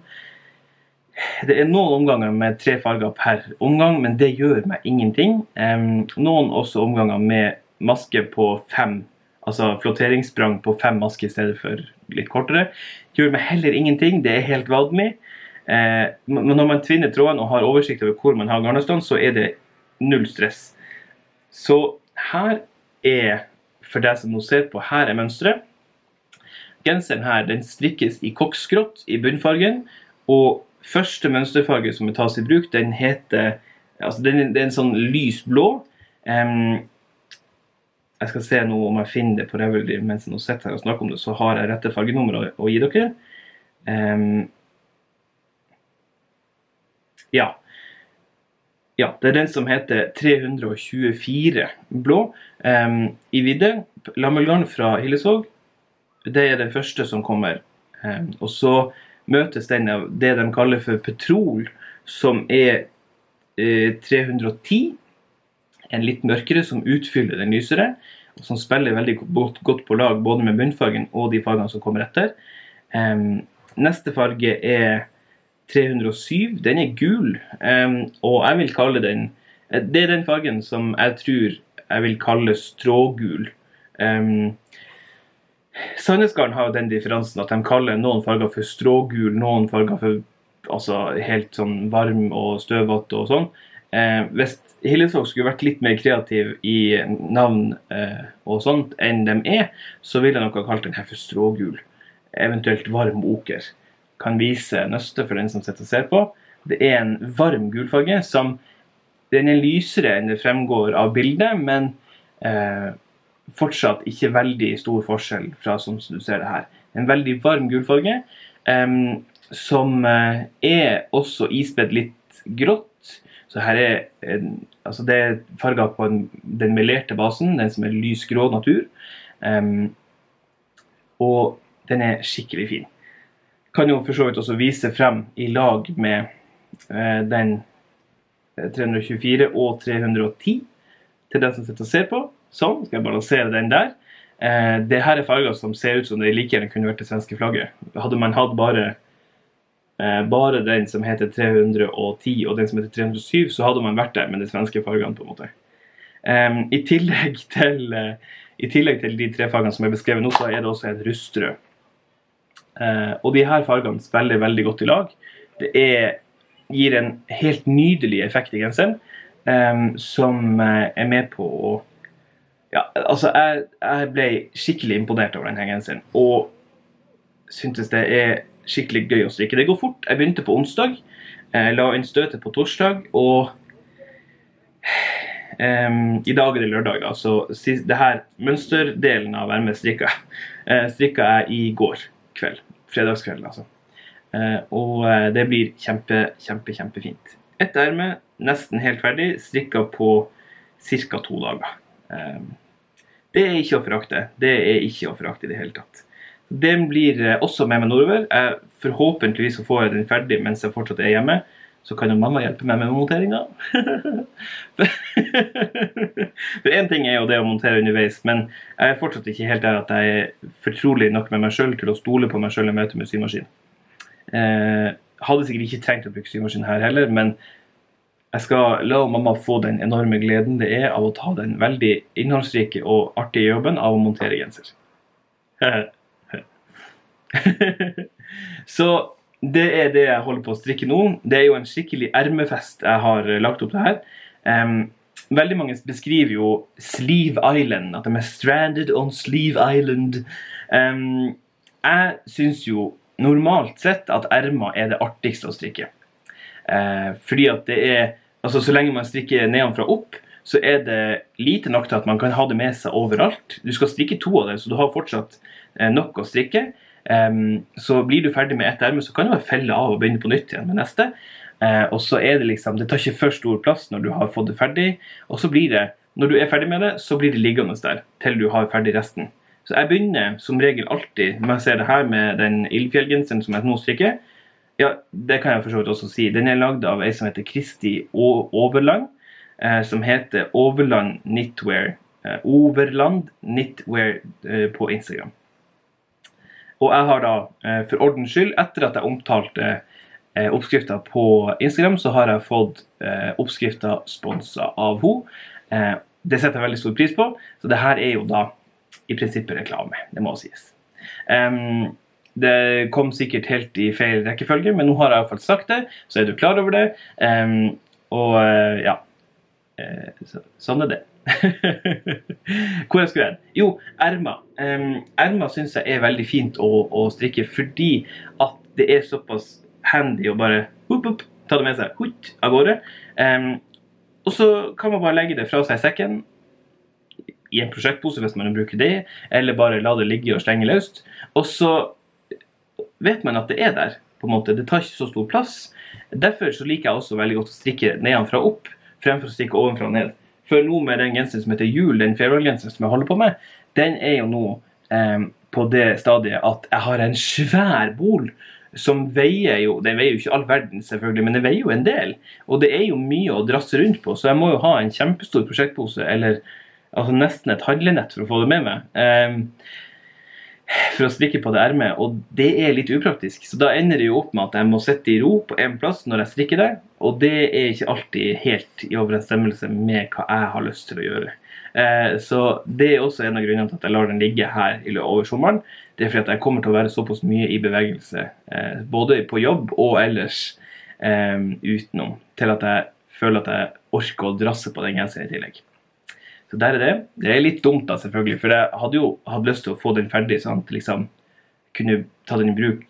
Det er noen omganger med tre farger per omgang, men det gjør meg ingenting. Um, noen også omganger med maske på fem, altså flotteringssprang på fem masker i stedet for litt kortere. Gjør meg heller ingenting. Det er helt valgmy. Eh, men når man tvinner tråden og har oversikt over hvor man har garnnøstene, så er det null stress. Så her er, for deg som nå ser på, her er mønsteret. Genseren her den strikkes i koksgrått i bunnfargen. Og første mønsterfarge som tas i bruk, den heter altså den, Det er en sånn lys blå. Um, jeg skal se nå om jeg finner det på Revelry mens jeg sitter her og snakker om det, så har jeg rette fargenummer å gi dere. Um, ja. Ja, det er den som heter 324 blå um, i vidde. Lammelgarn fra Hillesvåg. Det er den første som kommer. Um, og så møtes den av det de kaller for petrol, som er uh, 310. En litt mørkere som utfyller den lysere. Og som spiller veldig godt, godt på lag både med bunnfargen og de fargene som kommer etter. Um, neste farge er 307. Den er gul, og jeg vil kalle den eh, Det er den fargen som jeg tror jeg vil kalle strågul. Um, Sandnesgarden har jo den differansen at de kaller noen farger for strågul, noen farger for altså, helt sånn varm og støvete og sånn. Eh, hvis Hillesvåg skulle vært litt mer kreativ i navn eh, og sånt enn de er, så ville jeg nok ha kalt den her for strågul. Eventuelt varm oker. Kan vise nøstet for den som sitter og ser på. Det er en varm gulfarge som Den er lysere enn det fremgår av bildet, men eh, fortsatt ikke veldig stor forskjell fra sånn som du ser det her. En veldig varm gulfarge, eh, som eh, er også ispedd litt grått. Så her er altså det er på en, den melerte basen, den som er lysgrå natur. Em, og den er skikkelig fin. Kan jo for så vidt også vise frem i lag med eh, den eh, 324 og 310 til den som sitter og ser på. Sånn, skal jeg balansere den der. Eh, det her er farger som ser ut som det like gjerne kunne vært det svenske flagget. Hadde man hatt bare, eh, bare den som heter 310 og den som heter 307, så hadde man vært der med de svenske fargene. på en måte. Eh, i, tillegg til, eh, I tillegg til de tre fargene som er beskrevet nå, så er det også en rustrød. Eh, og de her fargene spiller veldig godt i lag. Det er, gir en helt nydelig effekt i genseren, eh, som eh, er med på å ja, altså jeg, jeg ble skikkelig imponert over denne genseren. Og syntes det er skikkelig gøy å strikke. Det går fort. Jeg begynte på onsdag. Jeg la inn støtet på torsdag. Og um, i dag er det lørdag, da, så det her mønsterdelen av ermet strikka, strikka jeg i går kveld. Fredagskveld, altså. Eh, og eh, det blir kjempe, kjempe, kjempefint. Ett erme, nesten helt ferdig, strikka på ca. to dager. Em, Det er ikke å forakte. Det er ikke å forakte i det hele tatt. Den blir eh, også med meg nordover. Forhåpentligvis får jeg den ferdig mens jeg fortsatt er hjemme. Så kan jo mamma hjelpe meg med monteringa. For én ting er jo det å montere underveis, men jeg er fortsatt ikke helt der at jeg er fortrolig nok med meg sjøl til å stole på meg sjøl i møte med symaskin. Eh, hadde sikkert ikke trengt å bruke symaskin her heller, men jeg skal la mamma få den enorme gleden det er av å ta den veldig innholdsrike og artige jobben av å montere genser. Så det er det jeg holder på å strikke nå. Det er jo en skikkelig ermefest jeg har lagt opp til her. Um, veldig mange beskriver jo Sleeve Island, at de er stranded on Sleeve Island. Um, jeg syns jo normalt sett at ermer er det artigste å strikke. Uh, fordi at det er Altså, så lenge man strikker nedenfra opp, så er det lite nok til at man kan ha det med seg overalt. Du skal strikke to av det, så du har fortsatt uh, nok å strikke. Um, så blir du ferdig med ett erme, så kan du bare felle av og begynne på nytt igjen med neste. Uh, og så er Det liksom, det tar ikke for stor plass når du har fått det ferdig. Og så blir det, når du er ferdig med det, så blir det liggende der til du har ferdig resten. Så jeg begynner som regel alltid når jeg ser det her med den ildfjellgenseren som jeg nå strikker. Ja, det kan jeg for så vidt også si. Den er lagd av ei som heter Kristi Overland. Uh, som heter Overland Knitwear. Uh, Overland Knitwear på Instagram. Og jeg har da, eh, for ordens skyld, etter at jeg omtalte eh, oppskrifta på Instagram, så har jeg fått eh, oppskrifta sponsa av henne. Det setter jeg veldig stor pris på, så det her er jo da i prinsippet reklame. Det må sies. det kom sikkert helt i feil rekkefølge, men nå har jeg iallfall sagt det, så er du klar over det. og ja. sånn er det. Hvor jeg skulle hen? Jo, ermer. Um, ermer syns jeg er veldig fint å, å, strikke fordi at det er såpass handy å bare hup, hup, ta det med seg hup, av gårde. Um, og så kan man bare legge det fra seg i sekken i en prosjektpose hvis man bruker det, eller bare la det ligge og slenge løst. Og så vet man at det er der. på en måte. Det tar ikke så stor plass. Derfor så liker jeg også veldig godt å strikke nedenfra opp fremfor å strikke ovenfra og ned. For nå med den genseren som heter Jul, den farewell-genseren som jeg holder på med, den er jo nå eh, på det stadiet at jeg har en svær bol som veier jo Den veier jo ikke all verden, selvfølgelig, men det veier jo en del. Og det er jo mye å drasse rundt på, så jeg må jo ha en kjempestor prosjektpose eller altså nesten et handlenett for å få det med meg. Eh, for å strikke på det ermet, og det er litt upraktisk. Så da ender det jo opp med at jeg må sitte i ro på én plass når jeg strikker det, og det er ikke alltid helt i overensstemmelse med hva jeg har lyst til å gjøre. Eh, så det er også en av grunnene til at jeg lar den ligge her over sommeren. Det er fordi at jeg kommer til å være såpass mye i bevegelse, eh, både på jobb og ellers eh, utenom, til at jeg føler at jeg orker å drasse på den genseren i tillegg. Så der er det. Det er litt dumt, da, selvfølgelig, for jeg hadde jo hatt lyst til å få den ferdig, sånn at liksom kunne ta den i bruk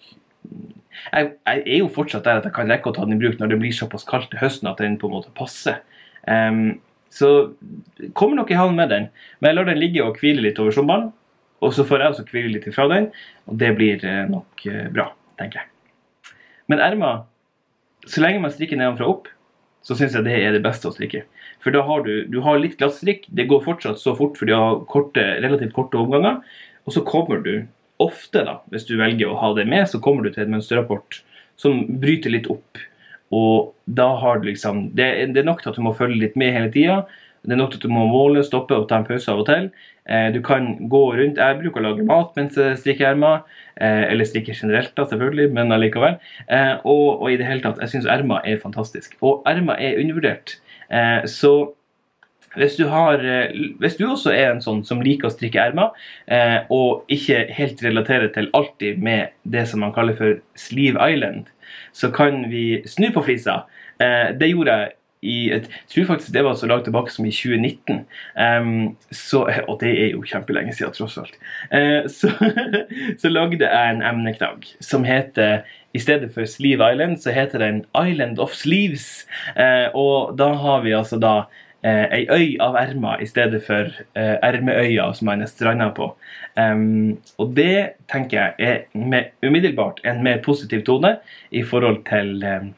jeg, jeg, er jo fortsatt der at jeg kan rekke å ta den i bruk når det blir såpass kaldt til høsten at den på en måte passer. Um, så kommer nok i havn med den. Men jeg lar den ligge og hvile litt over sommeren. Og så får jeg også hvile litt ifra den, og det blir eh, nok uh, bra, tenker jeg. Men ermer, så lenge man strikker nedenfra opp, så syns jeg det er det beste å strikke. For da har du, du har litt glattstrikk. Det går fortsatt så fort, for de har korte, relativt korte omganger. Og så kommer du ofte, da, hvis du velger å ha det med, så kommer du til en mønsterrapport som bryter litt opp. Og da har du liksom Det, det er nok til at du må følge litt med hele tida. Det er nok til at du må måle, stoppe og ta en pause av og til. Eh, du kan gå rundt Jeg bruker å lage mat mens jeg strikker ermer. Eh, eller strikker generelt, da, selvfølgelig, men allikevel. Eh, og, og, i det hele tatt, jeg syns ermer er fantastisk. Og ermer er undervurdert. Så hvis du, har, hvis du, også er en sånn som liker å strikke ermer, og ikke helt relaterer til alltid med det som man kaller for Sleeve Island, så kan vi snu på flisa. det gjorde jeg i Jeg tror faktisk det var så langt tilbake som i 2019. Um, så, og det er jo kjempelenge siden, tross alt. Uh, så, så, lagde jeg en emneknagg som heter i stedet for Sleeve Island, så heter den Island of Sleeves. Uh, og da har vi altså da uh, ei øy av ermer i stedet for uh, ermeøya som man er stranda på. Um, og det tenker jeg er med, umiddelbart en mer positiv tone i forhold til um,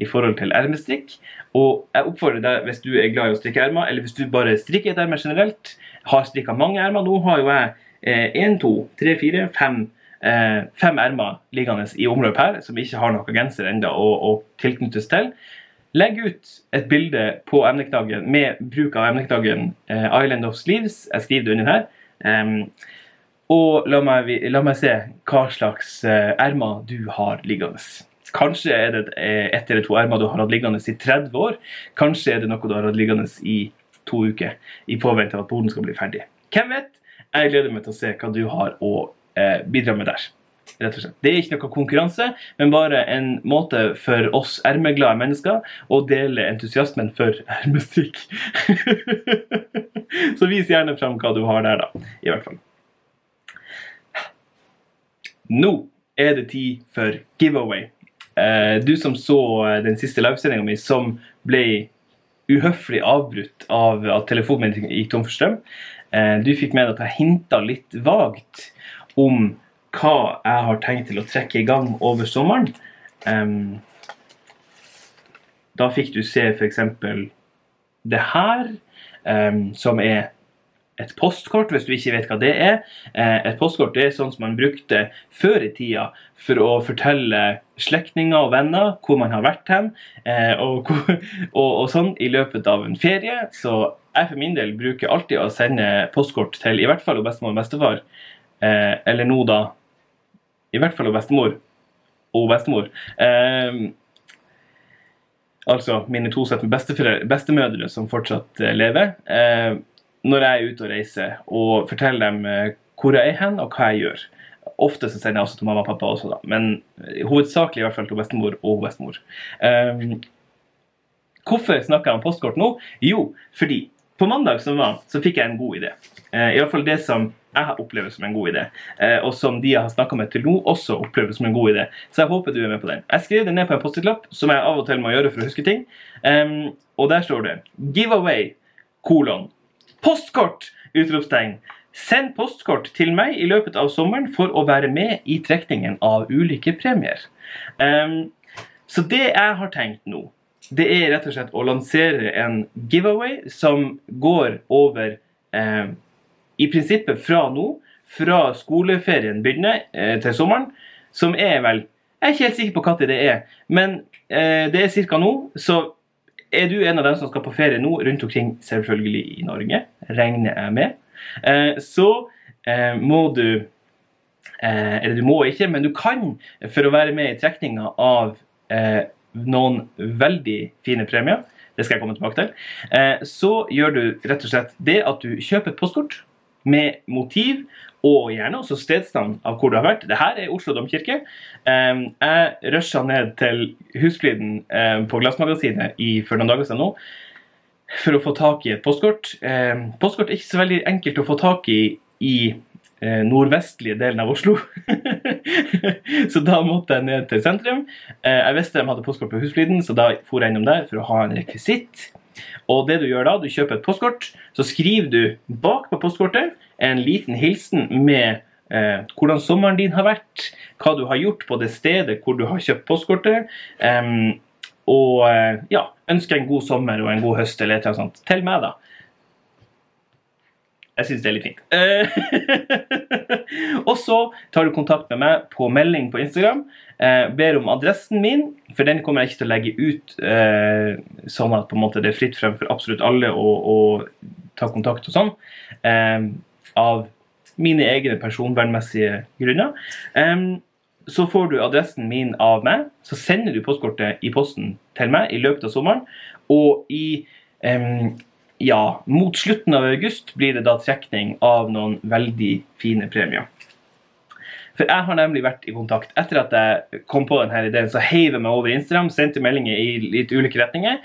i forhold til ermestrikk. Og jeg oppfordrer deg, hvis du er glad i å strikke ermer, eller hvis du bare strikker et erme generelt, har strikka mange ermer. Nå har jo jeg én, to, tre, fire, fem eh, fem ermer liggende i omløp her, som ikke har noen genser ennå å, å tilknyttes til. Legg ut et bilde på emneknaggen med bruk av emneknaggen eh, Island of Sleeves. Jeg skriver det under her. Um, og la meg, la meg, se hva slags eh, ermer du har liggende. Kanskje er det eh, ett eller to ermer du har hatt liggende i 30 år. Kanskje er det noe du har hatt liggende i to uker i påvente av at boden skal bli ferdig. Hvem vet? Jeg gleder meg til å se hva du har å eh, bidra med der. Rett og slett. Det er ikke noe konkurranse, men bare en måte for oss ermeglade mennesker å dele entusiasmen for ermestrikk. Så vis gjerne fram hva du har der, da. I hvert fall. Nå er det tid for giveaway. Eh, du som så eh, den siste livesendinga mi, som ble uhøflig avbrutt av at telefonen min gikk tom for strøm. Eh, du fikk med deg at jeg hinta litt vagt om hva jeg har tenkt til å trekke i gang over sommeren. Da fikk du se f.eks. det her, som er et postkort, hvis du ikke vet hva det er. Uh, et postkort er sånn som man brukte før i tida for å fortelle slektninger og venner hvor man har vært hen, uh, og, og, og, sånn i løpet av en ferie. Så jeg for min del bruker alltid å sende postkort til i hvert fall bestemor og bestefar Eh, eller nå, da. I hvert fall bestemor. Og bestemor. Eh, altså mine to sett med bestemødre som fortsatt eh, lever. Når jeg er ute og reiser, og forteller dem eh, hvor jeg er hen, og hva jeg gjør. Ofte så sender jeg også til mamma og pappa også, da. Men eh, hovedsakelig i hvert fall til bestemor og bestemor. hvorfor snakker jeg om postkort nå? Jo, fordi på mandag som var, så fikk jeg en god idé. Uh, I hvert fall det som jeg opplever som en god idé, uh, og som de jeg har snakka med til nå, også opplever som en god idé. Så jeg håper du er med på den. Jeg skrev det ned på en post-it-lapp, som jeg av og til må gjøre for å huske ting. Um, og der står det 'Giveaway', kolon. Postkort! Utropstegn. Send postkort til meg i løpet av sommeren for å være med i trekningen av ulike premier. Um, så det jeg har tenkt nå, det er rett og slett å lansere en giveaway som går over um, i prinsippet fra nå, fra skoleferien begynner eh, til sommeren, som er vel Jeg er ikke helt sikker på når det er, men eh, det er ca. nå. Så er du en av dem som skal på ferie nå, rundt omkring selvfølgelig i Norge, regner jeg med, eh, så eh, må du eh, Eller du må ikke, men du kan, for å være med i trekninga av noen veldig fine premier, det skal jeg komme tilbake til, så gjør du rett og slett det at du kjøper et postkort med motiv og gjerne også stedsnavn av hvor du har vært. Dette er Oslo domkirke. Eh, jeg rusha ned til Husfliden eh, på Glassmagasinet for noen dager siden nå for å få tak i et postkort. Postkort er ikke så veldig enkelt å få tak i i eh, nordvestlige delen av Oslo. så da måtte jeg ned til sentrum. Eh, jeg visste de hadde postkort på Husfliden, så da for jeg innom der for å ha en rekvisitt. Og det du gjør da, du kjøper et postkort, så skriver du bak på postkortet en liten hilsen med eh, hvordan sommeren din har vært, hva du har gjort på det stedet hvor du har kjøpt postkortet. Eh, og eh, ja, ønsker en god sommer og en god høst eller annet sånt til meg, da. Jeg syns det er litt fint. og så tar du kontakt med meg på melding på Instagram. Eh, ber om adressen min, for den kommer jeg ikke til å legge ut eh, sånn at det er fritt frem for absolutt alle å, å ta kontakt og sånn. Eh, av mine egne personvernmessige grunner. Um, så får du adressen min av meg. Så sender du postkortet i posten til meg i løpet av sommeren. Og i um, ja, mot slutten av august blir det da trekning av noen veldig fine premier. For jeg har nemlig vært i kontakt etter at jeg kom på denne ideen, så heiv jeg meg over Instagram, sendte meldinger i litt ulike retninger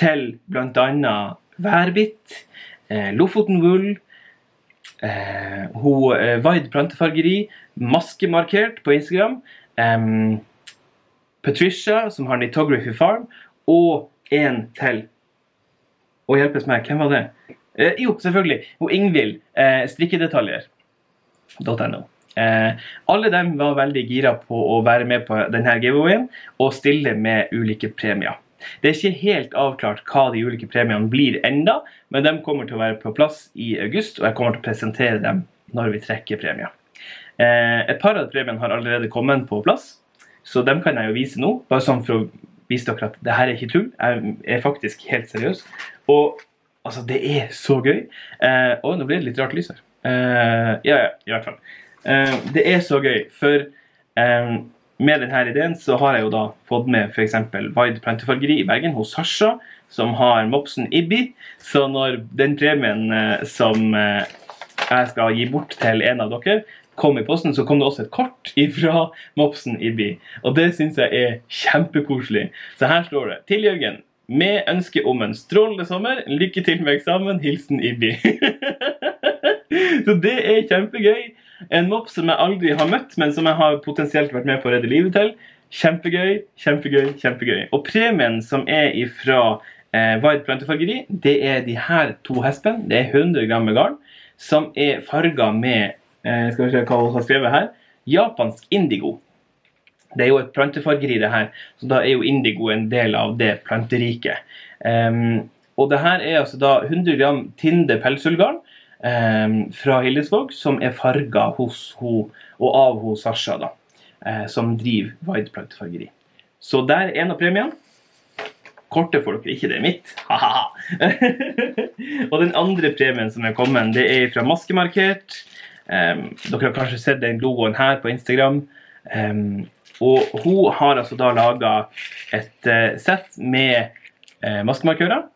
til bl.a. Værbit, eh, Lofoten Wool, eh, hun, eh, Vaid plantefargeri, maskemarkert på Instagram, eh, Patricia, som har Nitography Farm, og en til og hjelpes meg. Hvem var det? Eh, jo, selvfølgelig. Hun Ingvild. Eh, strikkedetaljer.no. Eh, alle dem var veldig gira på å være med på denne giveawayen og stille med ulike premier. Det er ikke helt avklart hva de ulike premiene blir enda, men de kommer til å være på plass i august, og jeg kommer til å presentere dem når vi trekker premier. Eh, et par av premiene har allerede kommet på plass, så dem kan jeg jo vise nå. Bare sånn for å vise dere at det her er ikke tull. Jeg er faktisk helt seriøs. Og altså, det er så gøy. Eh, å, nå blir det litt rart lys her. Eh, ja, ja, i hvert fall. Det er så gøy, for med denne ideen så har jeg jo da fått med f.eks. Vide plantefargeri i Bergen hos Sasha, som har mopsen Ibbi. Så når den premien eh, som eh, jeg skal gi bort til en av dere, kom i posten, så kom det også et kort ifra mopsen Ibbi. Og det syns jeg er kjempekoselig. Så her står det til Jørgen. Med ønske om en strålende sommer. Lykke til med eksamen. Hilsen Ibbi. så det er kjempegøy. En mopp som jeg aldri har møtt, men som jeg har potensielt vært med på å redde livet til. Kjempegøy, kjempegøy, kjempegøy. Og premien som er ifra eh, Vide plantefargeri, det er de her to hespene. Det er 100 gram med garn, som er farga med eh, Skal vi se hva hun har skrevet her. Japansk indigo. Det er jo et plantefargeri, det her. Så da er jo indigo en del av det planteriket. Um, og det her er altså da 100 gram Tinde pelsullgarn fra Hildesvåg, som er farga hos hun, og av hos Sasha, da, eh, som driver Wideplug fargeri. Så der er en av premiene. Kortet får dere ikke, det er mitt. og den andre premien som er kommet, det er fra Maskemarkert. Um, dere har kanskje sett den logoen her på Instagram. Um, og hun har altså da laga et uh, sett med uh, maskemarkører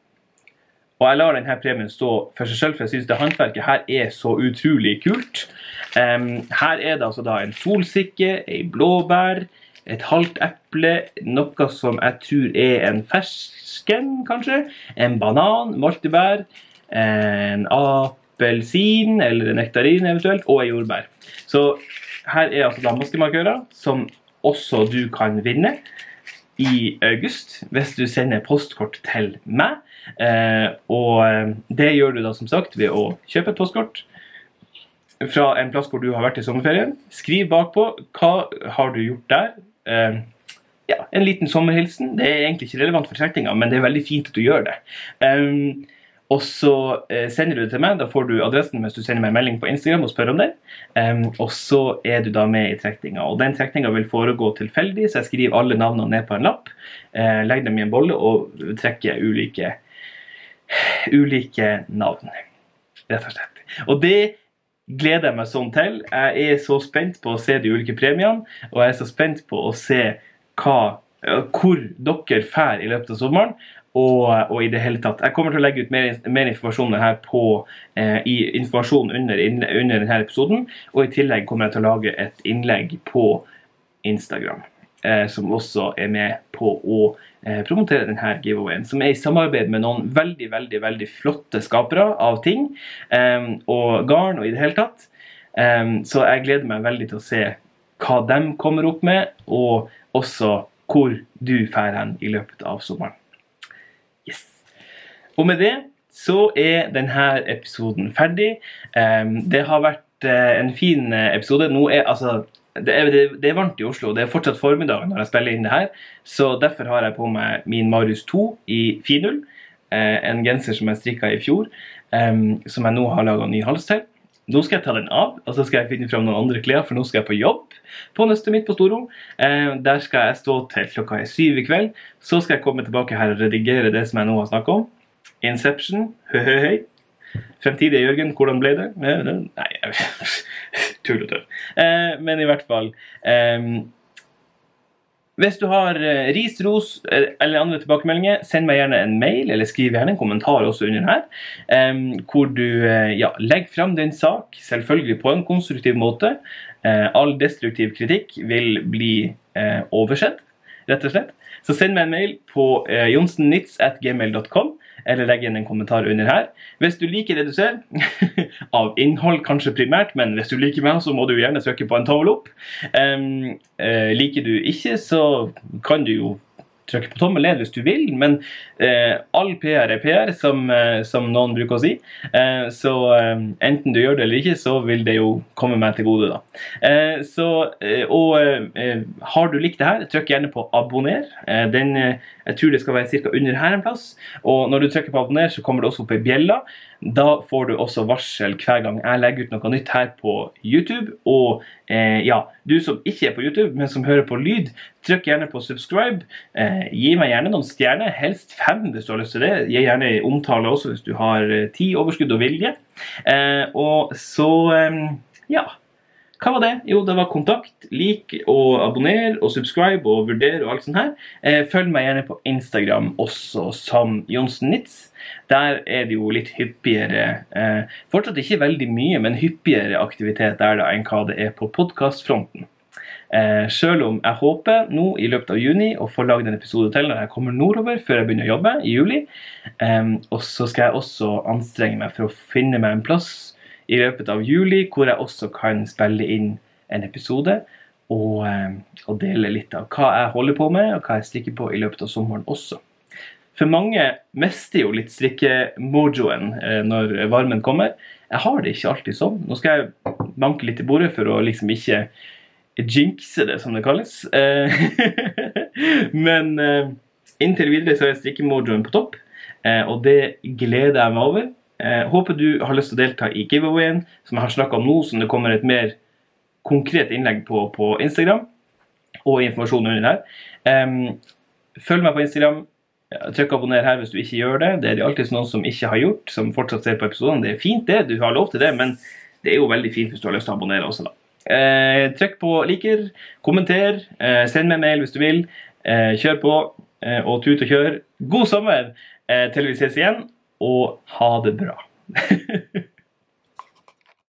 og jeg lar denne premien stå for seg selv, for jeg syns det håndverket her er så utrolig kult. Her er det altså da en solsikke, ei blåbær, et halvt eple, noe som jeg tror er en fersken, kanskje, en banan, moltebær, en appelsin eller en nektarin eventuelt, og ei jordbær. Så her er altså da maskemarkører som også du kan vinne i august hvis du sender postkort til meg. Eh, og eh, det gjør du da som sagt ved å kjøpe et postkort fra en plass hvor du har vært i sommerferien. Skriv bakpå hva har du gjort der. Eh, ja, En liten sommerhilsen. Det er egentlig ikke relevant for trekninga, men det er veldig fint at du gjør det. Um, og så sender du det til meg. Da får du adressen hvis du sender meg en melding på Instagram og spør om det. Um, og så er du da med i trekninga. Og den trekninga vil foregå tilfeldig, så jeg skriver alle navnene ned på en lapp. Uh, legger dem i en bolle og trekker ulike, ulike navn. Rett og slett. Og det gleder jeg meg sånn til. Jeg er så spent på å se de ulike premiene, og jeg er så spent på å se hva, hvor dere drar i løpet av sommeren. Og, og, i det hele tatt. Jeg kommer til å legge ut mer, mer informasjon her på, eh, i informasjon under, under, denne episoden. Og i tillegg kommer jeg til å lage et innlegg på Instagram. Eh, som også er med på å eh, promotere denne giveawayen. Som er i samarbeid med noen veldig veldig, veldig flotte skapere av ting. Eh, og garn og i det hele tatt. Så jeg gleder meg veldig til å se hva de kommer opp med, og også hvor du drar hen i løpet av sommeren. Yes. Og med det så er denne episoden ferdig. Det har vært en fin episode. Nå er altså det er, det er, varmt i Oslo. Det er fortsatt formiddag når jeg spiller inn det her. Så derfor har jeg på meg min Marius 2 i finull. Eh, en genser som jeg strikka i fjor, eh, som jeg nå har laga ny hals til. Nå skal jeg ta den av, og så skal jeg finne fram noen andre klær, for nå skal jeg på jobb på nøstet mitt på Storo. Eh, der skal jeg stå til klokka er syv i kveld. Så skal jeg komme tilbake her og redigere det som jeg nå har snakka om. Inception, hø-hø-høy. Fremtidige Jørgen, hvordan ble det? Nei, tull og tøv. Eh, men i hvert fall eh, hvis du har eh, ris, ros eh, eller andre tilbakemeldinger, send meg gjerne en mail, eller skriv gjerne en kommentar også under her, hvor du ja, legger fram din sak, selvfølgelig på en konstruktiv måte. All destruktiv kritikk vil bli oversett, rett og slett. Så send meg en mail på jonsennitz.gmail.com eller legg igjen en kommentar under her. Hvis du liker det du ser, av innhold kanskje primært, men hvis du liker meg, så må du gjerne søke på en tommel opp. Um, uh, liker du ikke, så kan du jo trykke på tommel ned hvis du vil, men eh, all PR er PR, som, eh, som, noen bruker å si. Eh, så eh, enten du gjør det eller ikke, så vil det jo komme meg til gode, da. Eh, så, eh, og har du likt det her, trykk gjerne på abonner. den, jeg tror det skal være ca. under her en plass. Og når du trykker på abonner, så kommer det også opp ei bjelle. Da får du også varsel hver gang jeg legger ut noe nytt her på YouTube. Og eh, ja, du som ikke er på YouTube, men som hører på lyd, trykk gjerne på subscribe. Eh, gi meg gjerne noen stjerner, helst fem hvis du har lyst til det. Gi gjerne omtale også hvis du har eh, tid, overskudd og vilje. Eh, og så, eh, ja hva var det? Jo, det var kontakt, lik og abonner og subscribe og vurdere og alt sånt her. Eh, følg meg gjerne på Instagram også som Jonsen Nitz. Der er det jo litt hyppigere eh, Fortsatt ikke veldig mye, men hyppigere aktivitet der da enn hva det er på podkastfronten. Eh, selv om jeg håper nå i løpet av juni å få lagd en episode til når jeg kommer nordover, før jeg begynner å jobbe i juli. Eh, og så skal jeg også anstrenge meg for å finne meg en plass i løpet av juli, hvor jeg også kan spille inn en episode og, eh, og, dele litt av hva jeg holder på med, og hva jeg strikker på i løpet av sommeren også. For mange mister jo litt strikkemojoen eh, når varmen kommer. Jeg har det ikke alltid sånn. Nå skal jeg banke litt i bordet for å liksom ikke jinxe det, som det kalles. Eh, men inntil videre så er strikkemojoen på topp, og det gleder jeg meg over. Eh, håper du har lyst til å delta i giveawayen som jeg har snakka om nå, som det kommer et mer konkret innlegg på på Instagram. Og informasjon under her. Følg meg på Instagram. Trykk abonner her hvis du ikke gjør det. Det er det alltid noen som ikke har gjort, som fortsatt ser på episoden. Det er fint, det. Du har lov til det, men det er jo veldig fint hvis du har lyst til å abonnere også, da. Eh, trykk på liker, kommenter, eh, send meg mail hvis du vil. Eh, kjør på, eh, og tut og kjør. God sommer eh, til vi ses igjen og ha det bra.